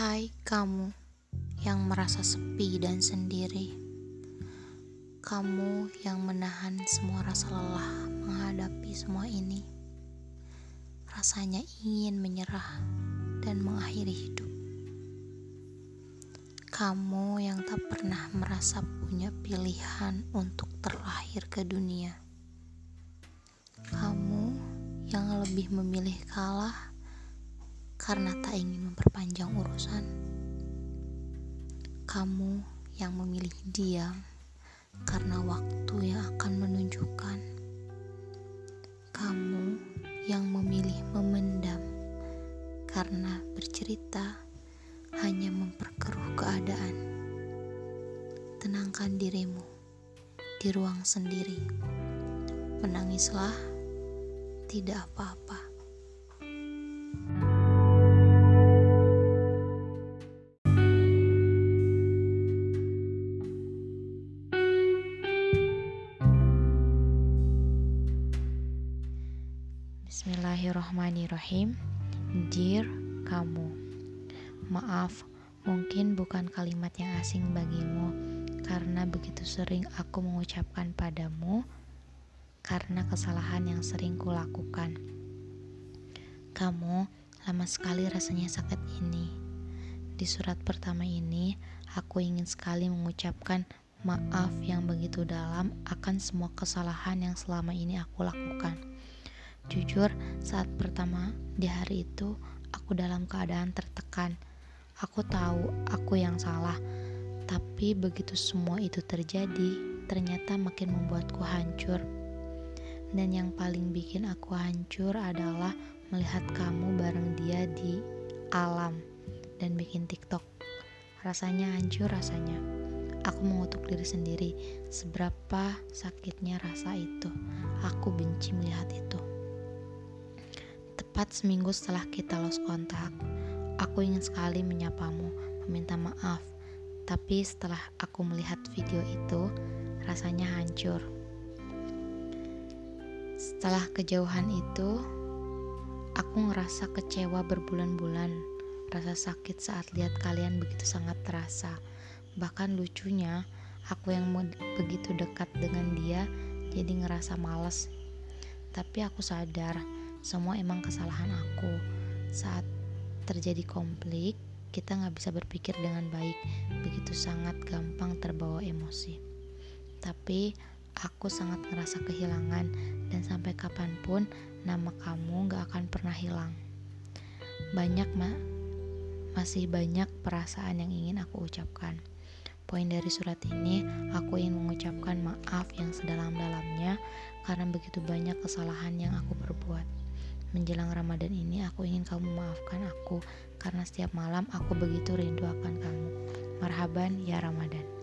Kamu yang merasa sepi dan sendiri, kamu yang menahan semua rasa lelah menghadapi semua ini, rasanya ingin menyerah dan mengakhiri hidup. Kamu yang tak pernah merasa punya pilihan untuk terlahir ke dunia, kamu yang lebih memilih kalah karena tak ingin memperpanjang urusan. Kamu yang memilih diam karena waktu yang akan menunjukkan. Kamu yang memilih memendam karena bercerita hanya memperkeruh keadaan. Tenangkan dirimu di ruang sendiri. Menangislah, tidak apa-apa. Bismillahirrohmanirrohim Dear kamu Maaf, mungkin bukan kalimat yang asing bagimu Karena begitu sering aku mengucapkan padamu Karena kesalahan yang sering kulakukan. Kamu lama sekali rasanya sakit ini. Di surat pertama ini Aku ingin sekali mengucapkan maaf yang begitu dalam akan semua kesalahan yang selama ini aku lakukan. Jujur, saat pertama di hari itu, aku dalam keadaan tertekan. Aku tahu aku yang salah, tapi begitu semua itu terjadi, ternyata makin membuatku hancur. Dan yang paling bikin aku hancur adalah melihat kamu bareng dia di alam dan bikin TikTok. Rasanya hancur rasanya. Aku mengutuk diri sendiri, seberapa sakitnya rasa itu. Aku benci melihat itu. Tepat seminggu setelah kita lost kontak, aku ingin sekali menyapamu, meminta maaf. Tapi setelah aku melihat video itu, rasanya hancur. Setelah kejauhan itu, aku ngerasa kecewa berbulan-bulan. Rasa sakit saat lihat kalian begitu sangat terasa. Bahkan lucunya, aku yang begitu dekat dengan dia jadi ngerasa males. Tapi aku sadar semua emang kesalahan aku. Saat terjadi konflik kita nggak bisa berpikir dengan baik. Begitu sangat gampang terbawa emosi. Tapi aku sangat ngerasa kehilangan dan sampai kapan pun nama kamu gak akan pernah hilang. Banyak ma masih banyak perasaan yang ingin aku ucapkan. Poin dari surat ini, aku ingin mengucapkan maaf yang sedalam-dalamnya karena begitu banyak kesalahan yang aku perbuat. Menjelang Ramadan ini aku ingin kamu maafkan aku karena setiap malam aku begitu rindu akan kamu. Marhaban ya Ramadan.